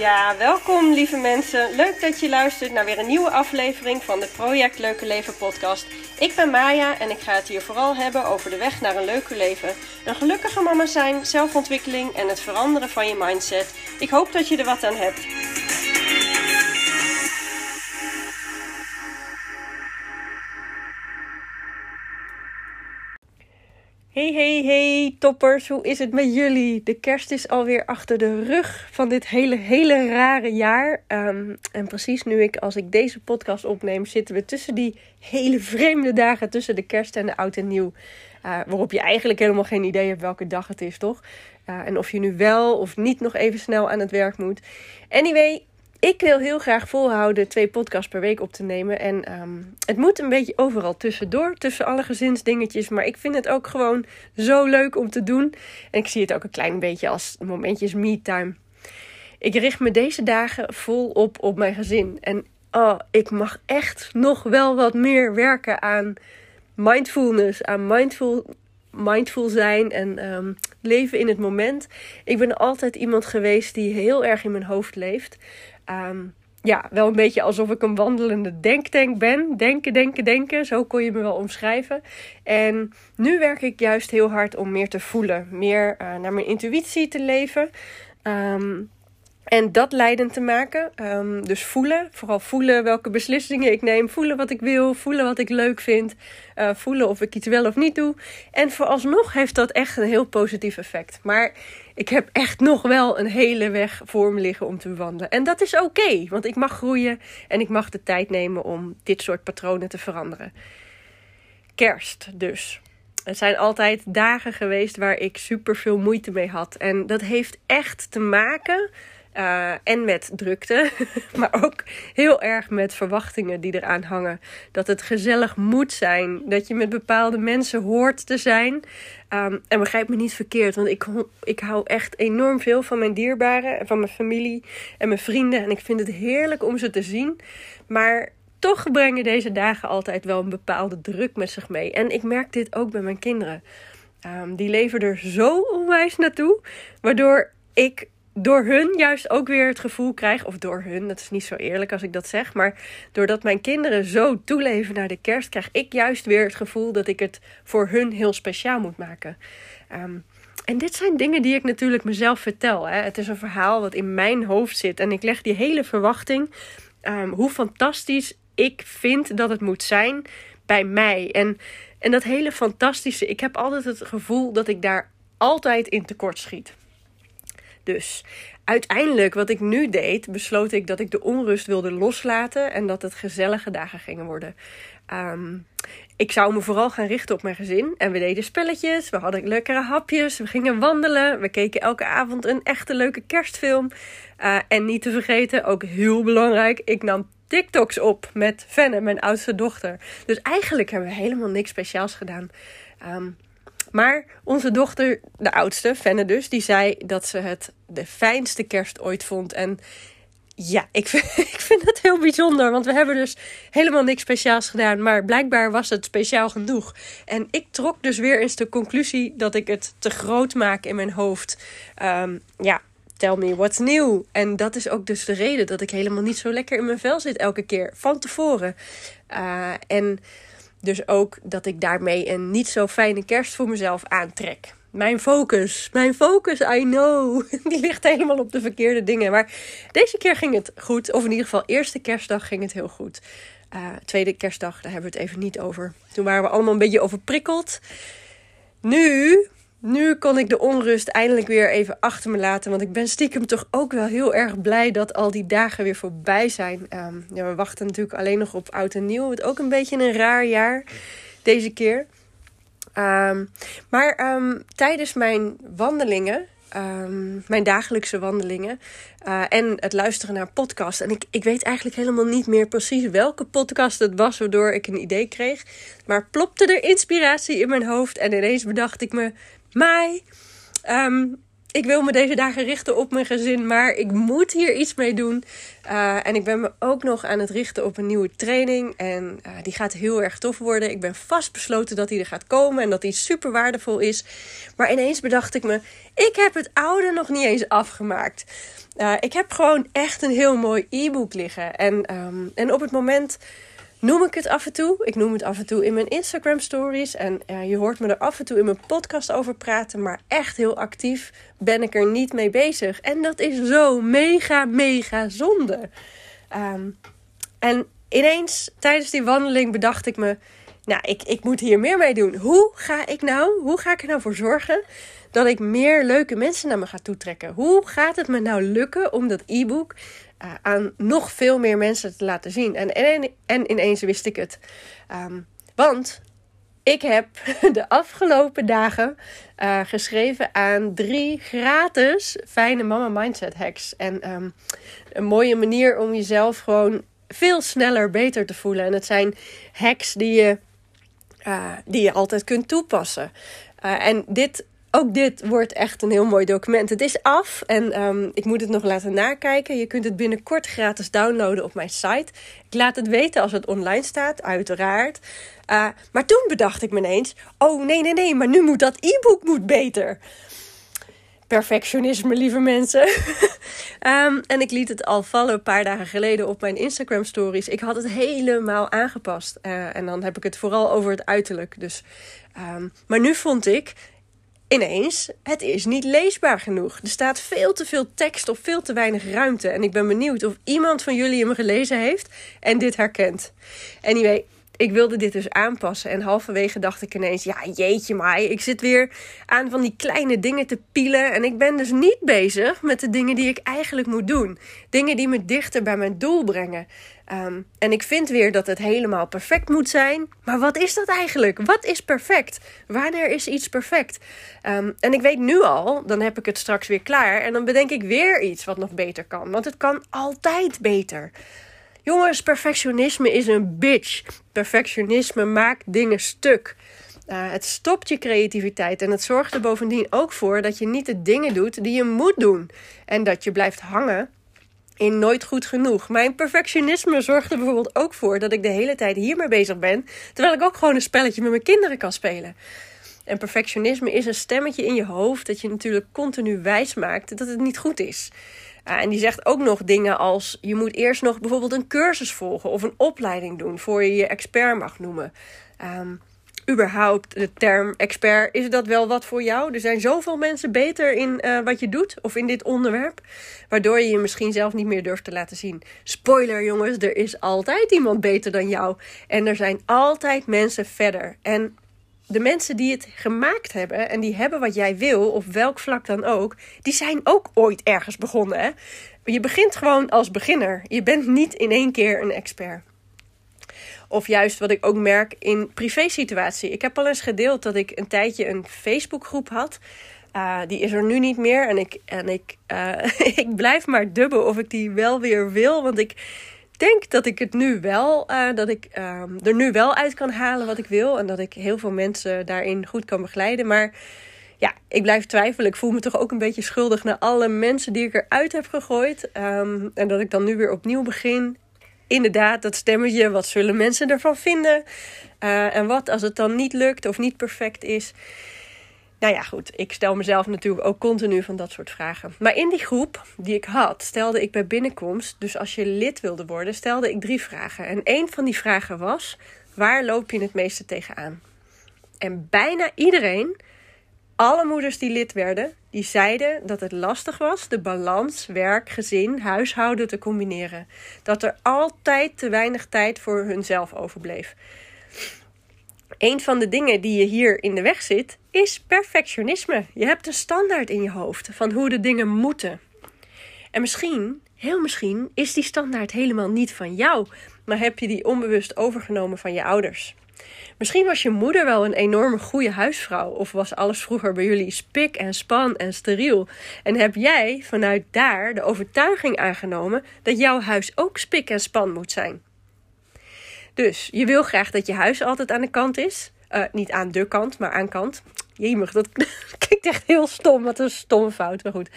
Ja, welkom lieve mensen. Leuk dat je luistert naar weer een nieuwe aflevering van de Project Leuke Leven podcast. Ik ben Maya en ik ga het hier vooral hebben over de weg naar een leuker leven. Een gelukkige mama zijn, zelfontwikkeling en het veranderen van je mindset. Ik hoop dat je er wat aan hebt. Hey, hey, hey, toppers. Hoe is het met jullie? De kerst is alweer achter de rug van dit hele, hele rare jaar. Ehm, en precies nu ik, als ik deze podcast opneem, zitten we tussen die hele vreemde dagen tussen de kerst en de oud en nieuw. Uh, waarop je eigenlijk helemaal geen idee hebt welke dag het is, toch? Uh, en of je nu wel of niet nog even snel aan het werk moet. Anyway, ik wil heel graag volhouden twee podcasts per week op te nemen. En um, het moet een beetje overal tussendoor, tussen alle gezinsdingetjes. Maar ik vind het ook gewoon zo leuk om te doen. En ik zie het ook een klein beetje als momentjes me-time. Ik richt me deze dagen vol op op mijn gezin. En oh, ik mag echt nog wel wat meer werken aan mindfulness, aan mindful mindful zijn en um, leven in het moment. Ik ben altijd iemand geweest die heel erg in mijn hoofd leeft. Um, ja, wel een beetje alsof ik een wandelende denktank ben. Denken, denken, denken. Zo kon je me wel omschrijven. En nu werk ik juist heel hard om meer te voelen. Meer uh, naar mijn intuïtie te leven. Um, en dat leidend te maken. Um, dus voelen. Vooral voelen welke beslissingen ik neem. Voelen wat ik wil. Voelen wat ik leuk vind. Uh, voelen of ik iets wel of niet doe. En vooralsnog heeft dat echt een heel positief effect. Maar ik heb echt nog wel een hele weg voor me liggen om te wandelen. En dat is oké. Want ik mag groeien. En ik mag de tijd nemen om dit soort patronen te veranderen. Kerst dus. Het zijn altijd dagen geweest waar ik super veel moeite mee had. En dat heeft echt te maken uh, en met drukte, maar ook heel erg met verwachtingen die eraan hangen. Dat het gezellig moet zijn, dat je met bepaalde mensen hoort te zijn. Um, en begrijp me niet verkeerd, want ik, ik hou echt enorm veel van mijn dierbaren en van mijn familie en mijn vrienden. En ik vind het heerlijk om ze te zien. Maar toch brengen deze dagen altijd wel een bepaalde druk met zich mee. En ik merk dit ook bij mijn kinderen. Um, die leven er zo onwijs naartoe, waardoor ik door hun juist ook weer het gevoel krijg, of door hun, dat is niet zo eerlijk als ik dat zeg, maar doordat mijn kinderen zo toeleven naar de kerst, krijg ik juist weer het gevoel dat ik het voor hun heel speciaal moet maken. Um, en dit zijn dingen die ik natuurlijk mezelf vertel. Hè. Het is een verhaal wat in mijn hoofd zit en ik leg die hele verwachting, um, hoe fantastisch ik vind dat het moet zijn bij mij. En, en dat hele fantastische, ik heb altijd het gevoel dat ik daar altijd in tekort schiet. Dus uiteindelijk, wat ik nu deed, besloot ik dat ik de onrust wilde loslaten en dat het gezellige dagen gingen worden. Um, ik zou me vooral gaan richten op mijn gezin. En we deden spelletjes, we hadden lekkere hapjes, we gingen wandelen. We keken elke avond een echte leuke kerstfilm. Uh, en niet te vergeten, ook heel belangrijk, ik nam TikToks op met Fenne, mijn oudste dochter. Dus eigenlijk hebben we helemaal niks speciaals gedaan. Um, maar onze dochter, de oudste, Fenne dus, die zei dat ze het de fijnste kerst ooit vond. En ja, ik vind, ik vind het heel bijzonder. Want we hebben dus helemaal niks speciaals gedaan. Maar blijkbaar was het speciaal genoeg. En ik trok dus weer eens de conclusie dat ik het te groot maak in mijn hoofd. Um, ja, tell me what's new. En dat is ook dus de reden dat ik helemaal niet zo lekker in mijn vel zit elke keer. Van tevoren. Uh, en dus ook dat ik daarmee een niet zo fijne kerst voor mezelf aantrek. Mijn focus, mijn focus, I know. Die ligt helemaal op de verkeerde dingen. Maar deze keer ging het goed. Of in ieder geval, eerste kerstdag ging het heel goed. Uh, tweede kerstdag, daar hebben we het even niet over. Toen waren we allemaal een beetje overprikkeld. Nu nu kon ik de onrust eindelijk weer even achter me laten. Want ik ben stiekem toch ook wel heel erg blij dat al die dagen weer voorbij zijn. Um, ja, we wachten natuurlijk alleen nog op oud en nieuw. Het ook een beetje een raar jaar deze keer. Um, maar um, tijdens mijn wandelingen, mijn dagelijkse wandelingen uh, en het luisteren naar podcasts. En ik, ik weet eigenlijk helemaal niet meer precies welke podcast het was waardoor ik een idee kreeg. Maar plopte er inspiratie in mijn hoofd en ineens bedacht ik me Mai, um, ik wil me deze dagen richten op mijn gezin, maar ik moet hier iets mee doen. Uh, en ik ben me ook nog aan het richten op een nieuwe training. En uh, die gaat heel erg tof worden. Ik ben vastbesloten dat die er gaat komen en dat die super waardevol is. Maar ineens bedacht ik me, ik heb het oude nog niet eens afgemaakt. Uh, ik heb gewoon echt een heel mooi e-book liggen. En, um, en op het moment noem ik het af en toe. Ik noem het af en toe in mijn Instagram stories. En uh, je hoort me er af en toe in mijn podcast over praten. Maar echt heel actief ben ik er niet mee bezig. En dat is zo mega, mega zonde. Um, en ineens tijdens die wandeling bedacht ik me. Nou, ik, ik moet hier meer mee doen. Hoe ga ik nou, hoe ga ik er nou voor zorgen dat ik meer leuke mensen naar me ga toetrekken? Hoe gaat het me nou lukken om dat e-book uh, aan nog veel meer mensen te laten zien. En, en, en ineens wist ik het. Um, want ik heb de afgelopen dagen uh, geschreven aan drie gratis fijne mama mindset hacks. En um, een mooie manier om jezelf gewoon veel sneller beter te voelen. En het zijn hacks die je, uh, die je altijd kunt toepassen. En dit ook dit wordt echt een heel mooi document. Het is af en um, ik moet het nog laten nakijken. Je kunt het binnenkort gratis downloaden op mijn site. Ik laat het weten als het online staat, uiteraard. Uh, maar toen bedacht ik me ineens: oh nee, nee, nee, maar nu moet dat e-book moet beter. Perfectionisme, lieve mensen. um, en ik liet het al vallen een paar dagen geleden op mijn Instagram stories. Ik had het helemaal aangepast. Uh, en dan heb ik het vooral over het uiterlijk. Dus, um, maar nu vond ik, ineens, het is niet leesbaar genoeg. Er staat veel te veel tekst op veel te weinig ruimte. En ik ben benieuwd of iemand van jullie hem gelezen heeft en dit herkent. Anyway, ik wilde dit dus aanpassen. En halverwege dacht ik ineens: ja, jeetje, maar ik zit weer aan van die kleine dingen te pielen. En ik ben dus niet bezig met de dingen die ik eigenlijk moet doen. Dingen die me dichter bij mijn doel brengen. Um, en ik vind weer dat het helemaal perfect moet zijn. Maar wat is dat eigenlijk? Wat is perfect? Wanneer is iets perfect? Um, en ik weet nu al, dan heb ik het straks weer klaar. En dan bedenk ik weer iets wat nog beter kan. Want het kan altijd beter. Jongens, perfectionisme is een bitch. Perfectionisme maakt dingen stuk. Uh, het stopt je creativiteit en het zorgt er bovendien ook voor dat je niet de dingen doet die je moet doen. En dat je blijft hangen in nooit goed genoeg. Mijn perfectionisme zorgt er bijvoorbeeld ook voor dat ik de hele tijd hiermee bezig ben, terwijl ik ook gewoon een spelletje met mijn kinderen kan spelen. En perfectionisme is een stemmetje in je hoofd dat je natuurlijk continu wijs maakt dat het niet goed is. Uh, en die zegt ook nog dingen als: je moet eerst nog bijvoorbeeld een cursus volgen of een opleiding doen voor je je expert mag noemen. Um, überhaupt de term expert, is dat wel wat voor jou? Er zijn zoveel mensen beter in uh, wat je doet of in dit onderwerp, waardoor je je misschien zelf niet meer durft te laten zien. Spoiler jongens, er is altijd iemand beter dan jou en er zijn altijd mensen verder. En de mensen die het gemaakt hebben en die hebben wat jij wil, op welk vlak dan ook, die zijn ook ooit ergens begonnen. Hè? Je begint gewoon als beginner. Je bent niet in één keer een expert. Of juist wat ik ook merk in privé-situatie. Ik heb al eens gedeeld dat ik een tijdje een Facebookgroep had. Uh, die is er nu niet meer. En ik, en ik, uh, ik blijf maar dubben of ik die wel weer wil. Want ik denk dat ik het nu wel, uh, dat ik ehm, er nu wel uit kan halen wat ik wil. En dat ik heel veel mensen daarin goed kan begeleiden. Maar ja, ik blijf twijfelen. Ik voel me toch ook een beetje schuldig naar alle mensen die ik eruit heb gegooid. Um, en dat ik dan nu weer opnieuw begin inderdaad, dat stemmetje, wat zullen mensen ervan vinden? Uh, en wat als het dan niet lukt of niet perfect is? Nou ja, goed, ik stel mezelf natuurlijk ook continu van dat soort vragen. Maar in die groep die ik had, stelde ik bij binnenkomst, dus als je lid wilde worden, stelde ik drie vragen. En een van die vragen was: waar loop je het meeste tegenaan? En bijna iedereen alle moeders die lid werden, die zeiden dat het lastig was de balans werk, gezin, huishouden te combineren. Dat er altijd te weinig tijd voor hunzelf overbleef. Een van de dingen die je hier in de weg zit, is perfectionisme. Je hebt een standaard in je hoofd van hoe de dingen moeten. En misschien, heel misschien, is die standaard helemaal niet van jou, maar heb je die onbewust overgenomen van je ouders. Misschien was je moeder wel een enorme goede huisvrouw. Of was alles vroeger bij jullie spik en span en steriel. En heb jij vanuit daar de overtuiging aangenomen dat jouw huis ook spik en span moet zijn. Dus je wil graag dat je huis altijd aan de kant is. Uh, niet aan de kant, maar aan kant. Jemig, dat klinkt echt heel stom. Wat een stomme fout, maar goed.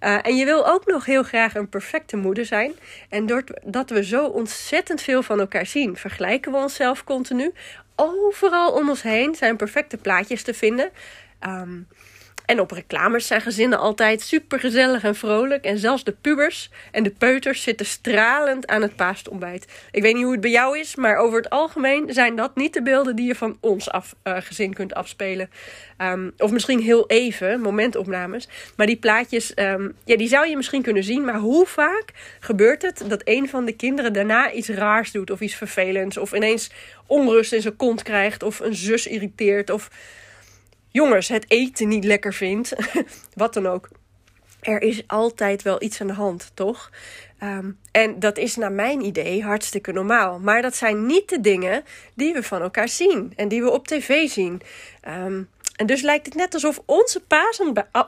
Uh, en je wil ook nog heel graag een perfecte moeder zijn. En doordat we zo ontzettend veel van elkaar zien, vergelijken we onszelf continu. Overal om ons heen zijn perfecte plaatjes te vinden. Um, en op reclames zijn gezinnen altijd super gezellig en vrolijk. En zelfs de pubers en de peuters zitten stralend aan het paastontbijt. Ik weet niet hoe het bij jou is, maar over het algemeen zijn dat niet de beelden die je van ons af, uh, gezin kunt afspelen. Um, of misschien heel even, momentopnames. Maar die plaatjes, um, ja, die zou je misschien kunnen zien. Maar hoe vaak gebeurt het dat een van de kinderen daarna iets raars doet of iets vervelends? Of ineens onrust in zijn kont krijgt of een zus irriteert of jongens het eten niet lekker vindt, wat dan ook. Er is altijd wel iets aan de hand, toch? Ehm, en dat is naar mijn idee hartstikke normaal. Maar dat zijn niet de dingen die we van elkaar zien en die we op tv zien. Um, en dus lijkt het net alsof onze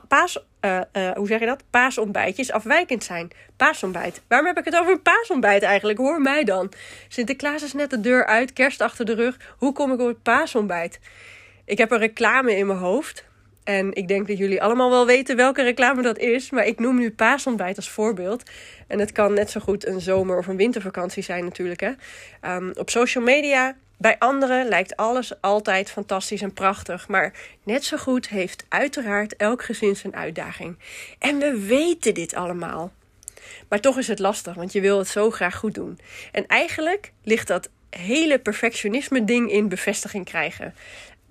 paas, uh, uh, hoe zeg je dat? paasontbijtjes afwijkend zijn. Paasontbijt. Waarom heb ik het over een paasontbijt eigenlijk? Hoor mij dan. Sinterklaas is net de deur uit, kerst achter de rug. Hoe kom ik op het paasontbijt? Ik heb een reclame in mijn hoofd. En ik denk dat jullie allemaal wel weten welke reclame dat is. Maar ik noem nu paasontbijt als voorbeeld. En het kan net zo goed een zomer- of een wintervakantie zijn natuurlijk. Hè? Um, op social media, bij anderen lijkt alles altijd fantastisch en prachtig. Maar net zo goed heeft uiteraard elk gezin zijn uitdaging. En we weten dit allemaal. Maar toch is het lastig, want je wil het zo graag goed doen. En eigenlijk ligt dat hele perfectionisme ding in bevestiging krijgen.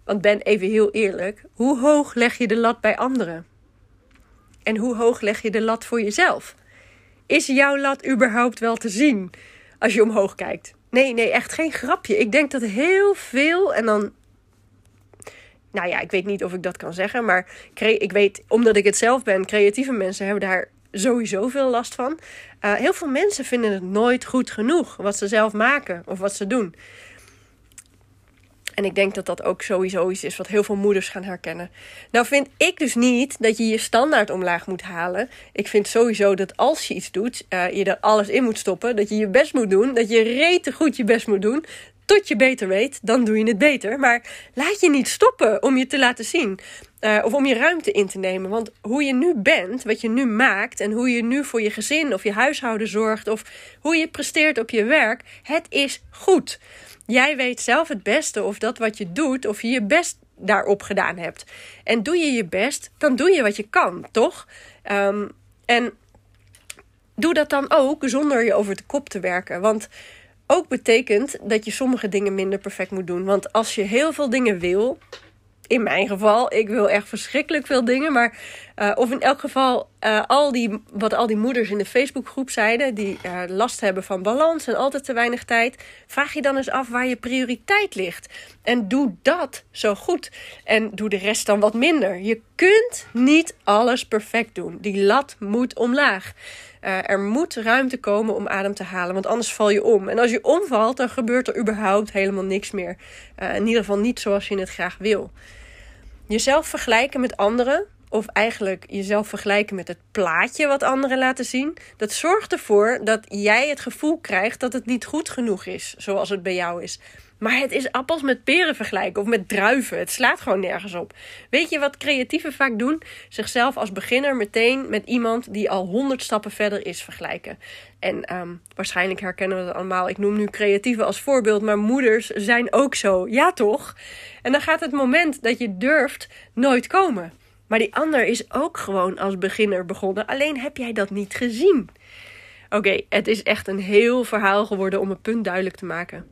Want ben even heel eerlijk, hoe hoog leg je de lat bij anderen? En hoe hoog leg je de lat voor jezelf? Is jouw lat überhaupt wel te zien als je omhoog kijkt? Nee, nee, echt geen grapje. Ik denk dat heel veel, en dan. Nou ja, ik weet niet of ik dat kan zeggen, maar ik weet, omdat ik het zelf ben, creatieve mensen hebben daar sowieso veel last van. Uh, heel veel mensen vinden het nooit goed genoeg wat ze zelf maken of wat ze doen. En ik denk dat dat ook sowieso iets is wat heel veel moeders gaan herkennen. Nou vind ik dus niet dat je je standaard omlaag moet halen. Ik vind sowieso dat als je iets doet, uh, je er alles in moet stoppen. Dat je je best moet doen. Dat je rete goed je best moet doen. Tot je beter weet, dan doe je het beter. Maar laat je niet stoppen om je te laten zien. Uh, of om je ruimte in te nemen. Want hoe je nu bent, wat je nu maakt en hoe je nu voor je gezin of je huishouden zorgt of hoe je presteert op je werk, het is goed. Jij weet zelf het beste of dat wat je doet, of je je best daarop gedaan hebt. En doe je je best, dan doe je wat je kan, toch? Um, en doe dat dan ook zonder je over de kop te werken. Want ook betekent dat je sommige dingen minder perfect moet doen. Want als je heel veel dingen wil, in mijn geval, ik wil echt verschrikkelijk veel dingen. Maar, uh, of in elk geval, uh, al die, wat al die moeders in de Facebookgroep zeiden, die uh, last hebben van balans en altijd te weinig tijd. Vraag je dan eens af waar je prioriteit ligt. En doe dat zo goed. En doe de rest dan wat minder. Je kunt niet alles perfect doen. Die lat moet omlaag. er moet ruimte komen om adem te halen, want anders val je om. En als je omvalt, dan gebeurt er überhaupt helemaal niks meer. in ieder geval niet zoals je het graag wil. Jezelf vergelijken met anderen, of eigenlijk jezelf vergelijken met het plaatje wat anderen laten zien, dat zorgt ervoor dat jij het gevoel krijgt dat het niet goed genoeg is, zoals het bij jou is. Maar het is appels met peren vergelijken of met druiven. Het slaat gewoon nergens op. Weet je wat creatieven vaak doen? Zichzelf als beginner meteen met iemand die al honderd stappen verder is vergelijken. En um, waarschijnlijk herkennen we dat allemaal. Ik noem nu creatieven als voorbeeld, maar moeders zijn ook zo. Ja, toch? En dan gaat het moment dat je durft nooit komen. Maar die ander is ook gewoon als beginner begonnen. Alleen heb jij dat niet gezien. Oké, het is echt een heel verhaal geworden om een punt duidelijk te maken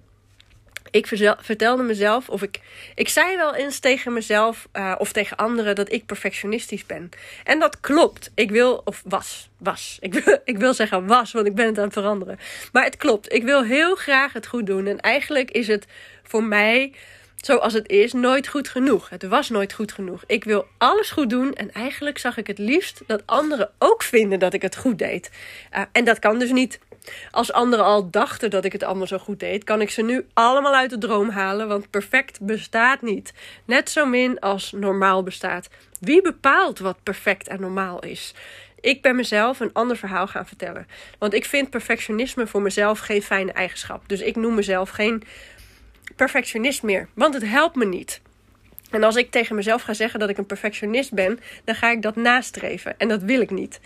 ik vertelde mezelf, of ik, ik zei wel eens tegen mezelf uh, of tegen anderen dat ik perfectionistisch ben. En dat klopt. Ik wil, of was, was. Ik wil, ik wil zeggen was, want ik ben het aan het veranderen. Maar het klopt. Ik wil heel graag het goed doen. En eigenlijk is het voor mij, zoals het is, nooit goed genoeg. Het was nooit goed genoeg. Ik wil alles goed doen. En eigenlijk zag ik het liefst dat anderen ook vinden dat ik het goed deed. Uh, en dat kan dus niet. Als anderen al dachten dat ik het allemaal zo goed deed, kan ik ze nu allemaal uit de droom halen, want perfect bestaat niet. Net zo min als normaal bestaat. Wie bepaalt wat perfect en normaal is? Ik ben mezelf een ander verhaal gaan vertellen. Want ik vind perfectionisme voor mezelf geen fijne eigenschap. Dus ik noem mezelf geen perfectionist meer, want het helpt me niet. En als ik tegen mezelf ga zeggen dat ik een perfectionist ben, dan ga ik dat nastreven. En dat wil ik niet.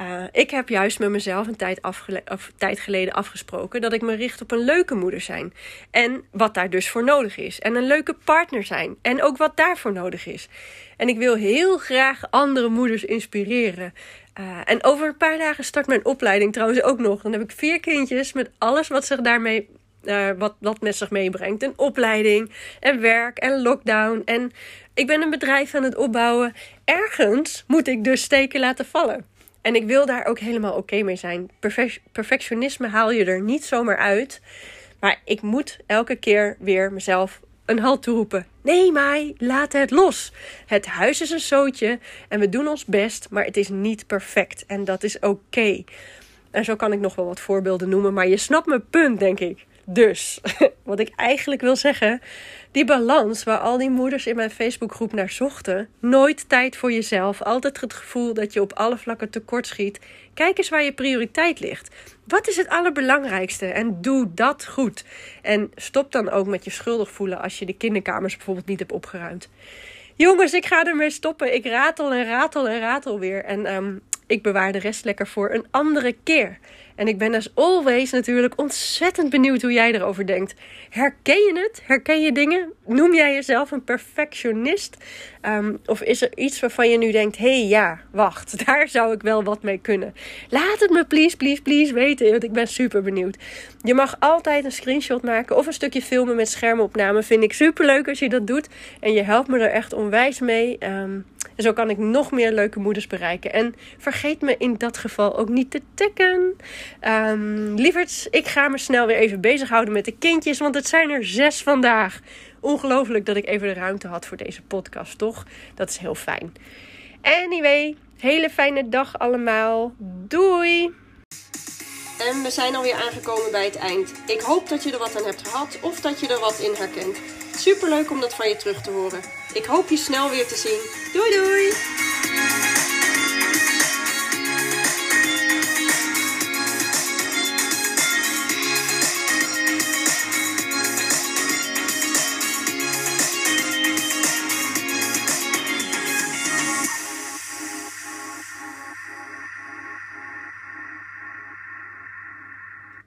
Uh, ik heb juist met mezelf een tijd, of, tijd, geleden afgesproken dat ik me richt op een leuke moeder zijn. En wat daar dus voor nodig is. En een leuke partner zijn. En ook wat daarvoor nodig is. En ik wil heel graag andere moeders inspireren. Uh, en over een paar dagen start mijn opleiding trouwens ook nog. Dan heb ik vier kindjes met alles wat zich daarmee uh, wat, wat met zich meebrengt. Een opleiding en werk en lockdown. En ik ben een bedrijf aan het opbouwen. Ergens moet ik dus steken laten vallen. En ik wil daar ook helemaal oké mee zijn. perfectionisme haal je er niet zomaar uit. Maar ik moet elke keer weer mezelf een halt toeroepen. Nee, Mai, laat het los. Het huis is een zootje en we doen ons best, maar het is niet perfect. En dat is oké. En zo kan ik nog wel wat voorbeelden noemen, maar je snapt mijn punt, denk ik. Dus, wat ik eigenlijk wil zeggen, die balans waar al die moeders in mijn Facebookgroep naar zochten, nooit tijd voor jezelf, altijd het gevoel dat je op alle vlakken tekortschiet. Kijk eens waar je prioriteit ligt. Wat is het allerbelangrijkste? En doe dat goed. En stop dan ook met je schuldig voelen als je de kinderkamers bijvoorbeeld niet hebt opgeruimd. Jongens, ik ga ermee stoppen. Ik ratel en ratel en ratel weer. En um, ik bewaar de rest lekker voor een andere keer. En ik ben als always natuurlijk ontzettend benieuwd hoe jij erover denkt. Herken je het? Herken je dingen? Noem jij jezelf een perfectionist? Um, of is er iets waarvan je nu denkt: hé hey, ja, wacht, daar zou ik wel wat mee kunnen? Laat het me please, please, please weten, want ik ben super benieuwd. Je mag altijd een screenshot maken of een stukje filmen met schermopname. Vind ik super leuk als je dat doet. En je helpt me er echt onwijs mee. Um, en zo kan ik nog meer leuke moeders bereiken. En vergeet me in dat geval ook niet te taggen. Um, lieverds, ik ga me snel weer even bezighouden met de kindjes, want het zijn er zes vandaag. Ongelooflijk dat ik even de ruimte had voor deze podcast, toch? Dat is heel fijn. Anyway, hele fijne dag allemaal. Doei! En we zijn alweer aangekomen bij het eind. Ik hoop dat je er wat aan hebt gehad of dat je er wat in herkent. Super leuk om dat van je terug te horen. Ik hoop je snel weer te zien. Doei doei!